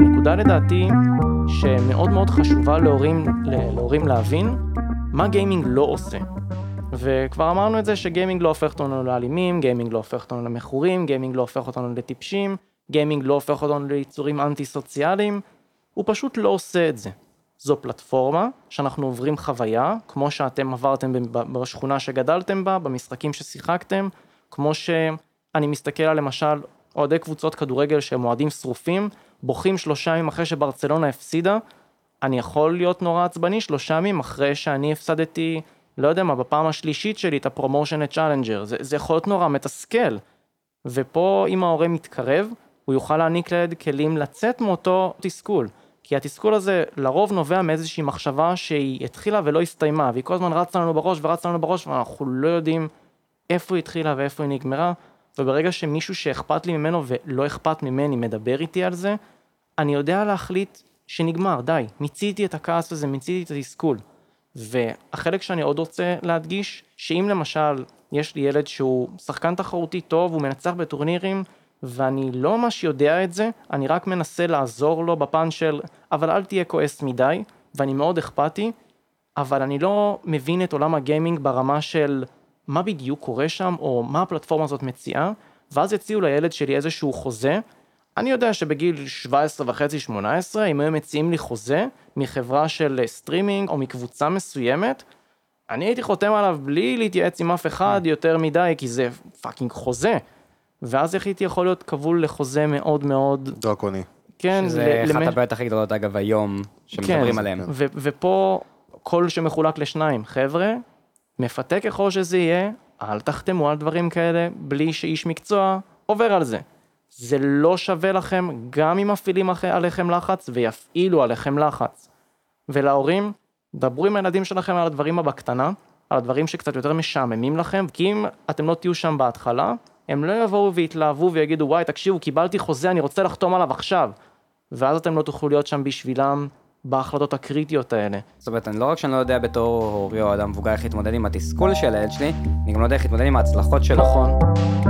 נקודה לדעתי שמאוד מאוד חשובה להורים, להורים להבין מה גיימינג לא עושה. וכבר אמרנו את זה שגיימינג לא הופך אותנו לאלימים, גיימינג לא הופך אותנו למכורים, גיימינג לא הופך אותנו לטיפשים, גיימינג לא הופך אותנו ליצורים אנטי סוציאליים, הוא פשוט לא עושה את זה. זו פלטפורמה שאנחנו עוברים חוויה, כמו שאתם עברתם בשכונה שגדלתם בה, במשחקים ששיחקתם, כמו שאני מסתכל על למשל אוהדי קבוצות כדורגל שהם אוהדים שרופים, בוכים שלושה ימים אחרי שברצלונה הפסידה, אני יכול להיות נורא עצבני שלושה ימים אחרי שאני הפסדתי, לא יודע מה, בפעם השלישית שלי את ה promotion challenger, זה, זה יכול להיות נורא מתסכל. ופה אם ההורה מתקרב, הוא יוכל להעניק לילד כלים לצאת מאותו תסכול. כי התסכול הזה לרוב נובע מאיזושהי מחשבה שהיא התחילה ולא הסתיימה, והיא כל הזמן רצה לנו בראש ורצה לנו בראש, ואנחנו לא יודעים איפה היא התחילה ואיפה היא נגמרה, וברגע שמישהו שאכפת לי ממנו ולא אכפת ממני מדבר איתי על זה, אני יודע להחליט שנגמר, די, מיציתי את הכעס הזה, מיציתי את התסכול. והחלק שאני עוד רוצה להדגיש, שאם למשל יש לי ילד שהוא שחקן תחרותי טוב, הוא מנצח בטורנירים, ואני לא ממש יודע את זה, אני רק מנסה לעזור לו בפן של, אבל אל תהיה כועס מדי, ואני מאוד אכפתי, אבל אני לא מבין את עולם הגיימינג ברמה של מה בדיוק קורה שם, או מה הפלטפורמה הזאת מציעה, ואז יציעו לילד שלי איזשהו חוזה, אני יודע שבגיל 17 וחצי, 18, אם היו מציעים לי חוזה מחברה של סטרימינג או מקבוצה מסוימת, אני הייתי חותם עליו בלי להתייעץ עם אף אחד יותר מדי, כי זה fucking חוזה. ואז איך הייתי יכול להיות כבול לחוזה מאוד מאוד... דרקוני. כן, שזה אחת הבעיות הכי גדולות אגב היום, שמדברים כן, עליהן. ו- ופה קול שמחולק לשניים, חבר'ה, מפתה ככל שזה יהיה, אל תחתמו על דברים כאלה בלי שאיש מקצוע עובר על זה. זה לא שווה לכם, גם אם מפעילים עליכם לחץ ויפעילו עליכם לחץ. ולהורים, דברו עם הילדים שלכם על הדברים הבקטנה, על הדברים שקצת יותר משעממים לכם, כי אם אתם לא תהיו שם בהתחלה, הם לא יבואו ויתלהבו ויגידו וואי תקשיבו קיבלתי חוזה אני רוצה לחתום עליו עכשיו. ואז אתם לא תוכלו להיות שם בשבילם בהחלטות הקריטיות האלה. זאת אומרת, אני לא רק שאני לא יודע בתור הורי או אדם מבוגר איך להתמודד עם התסכול של הילד שלי, אני גם לא יודע איך להתמודד עם ההצלחות שלו. נכון.